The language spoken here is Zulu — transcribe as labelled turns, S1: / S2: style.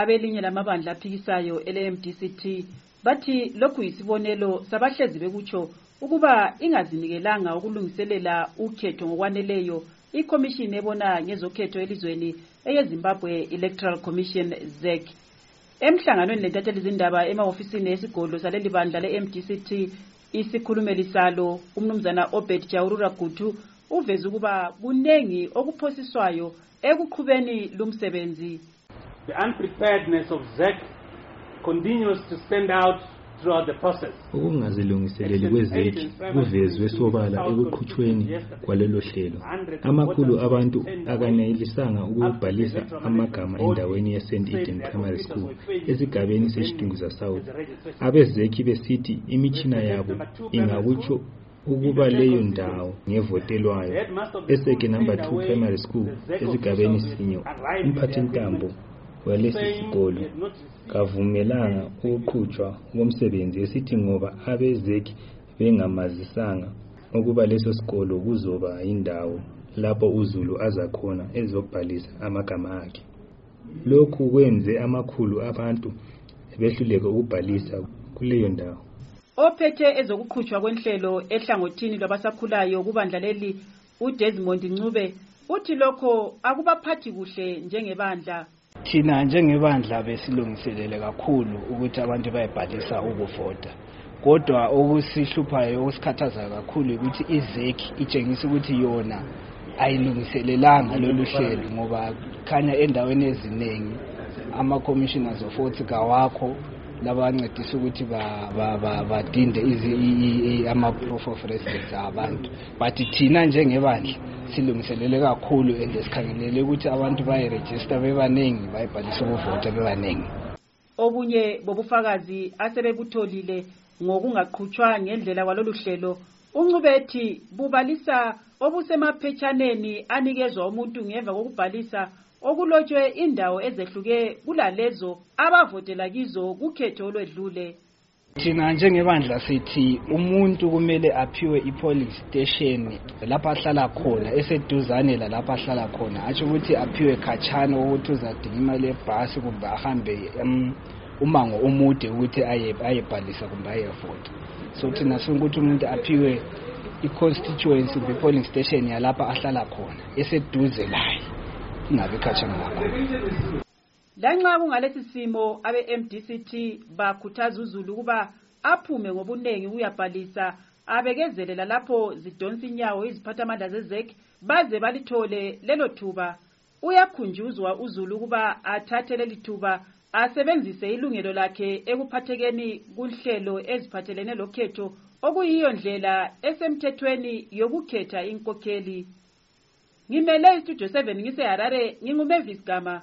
S1: abelinye lamabandla aphikisayo ele-mdct bathi lokhu yisibonelo sabahlezi bekutsho ukuba ingazinikelanga ukulungiselela ukhetho ngokwaneleyo ikhomishini ebona ngezokhetho elizweni eyezimbabwe electoral commission zec emhlanganweni lentatheli zindaba emahofisini esigodlo saleli bandla le-mdct isikhulumeli salo umnumzana obed jawurura gutu uveze ukuba kunengi okuphosiswayo ekuqhubeni lumsebenzi
S2: The unpreparedness of ZEC continues to stand out throughout the process.
S3: ukungazilungiseleli kwezeki kuvezwe sobala ekuqhutshweni kwalelo hlelo. Amakhulu abantu akanelisanga ukubhalisa amagama endaweni ye-st eden primary school esigabeni seshidunguza south abezeki besithi imitshina yabo ingakutsho ukuba leyo ndawo ngevotelwayo. Eseke number 2 primary school esigabeni sinye. umphathintambo walesi sikolo. kavumelanga ukuqhutshwa komsebenzi esithi ngoba abezeki bengamazisanga ukuba leso sikolo kuzoba yindawo lapho uzulu azakhona ezobhalisa amagama akhe. Lokhu kwenze amakhulu abantu behluleke ukubhalisa kuleyo ndawo.
S1: Ophethe ezokuqhutshwa kwenhlelo ehlangothini lwabasakhulayo kubandla leli udesmond ncube uthi lokho akubaphathi kuhle njengebandla
S4: thina njengebandla besilungiselele kakhulu ukuthi abantu bayebhalisa ukuvota. Kodwa okusihluphayo okusikhathaza kakhulu ukuthi izeki itshengisa ukuthi yona ayilungiselelanga lolu hlelo ngoba khanya endaweni eziningi ama-commissioners of votes kawakho. Labancedisa ukuthi badinde ama-proof of residence abantu. But thina njengebandla silungiselele kakhulu and sikhangelele ukuthi abantu bayirejista bebaningi bayibhalisa ukuvota bebaningi.
S1: Obunye bobufakazi asebebutholile ngokungaqhutshwa ngendlela kwalolu hlelo uncubethi bubalisa obusemaphetshaneni anikezwa umuntu ngemva kokubhalisa okulotshwe indawo ezehluke kulalezo abavotela kizo kukhetho olwedlule
S4: thina njengebandla sithi umuntu kumele aphiwe i-polling station lapho ahlala khona eseduzane lalapho ahlala khona. Atsho ukuthi aphiwe khatshana ukuthi uzadinga imali yebhasi kumbe ahambe um, umango omude ukuthi ayebhalisa kumbe ayevota. So thina sifuna ukuthi umuntu aphiwe i-constituency kumbe i-polling station yalapho ahlala khona eseduze laye ingabi khatshana kakhulu
S1: lanxa kungalesi simo abe-mdct bakhuthaza uzulu ukuba aphume ngobuningi ukuyabhalisa abekezelela lapho zidonsa inyawo iziphathamandla zezek baze balithole lelo thuba. Uyakhunjuzwa uzulu ukuba athathe leli thuba asebenzise ilungelo lakhe ekuphathekeni kunhlelo eziphathelene lokhetho okuyiyo ndlela esemthethweni yokukhetha inkokheli ngimele istudio 7 ngiseharare ngingumavis gama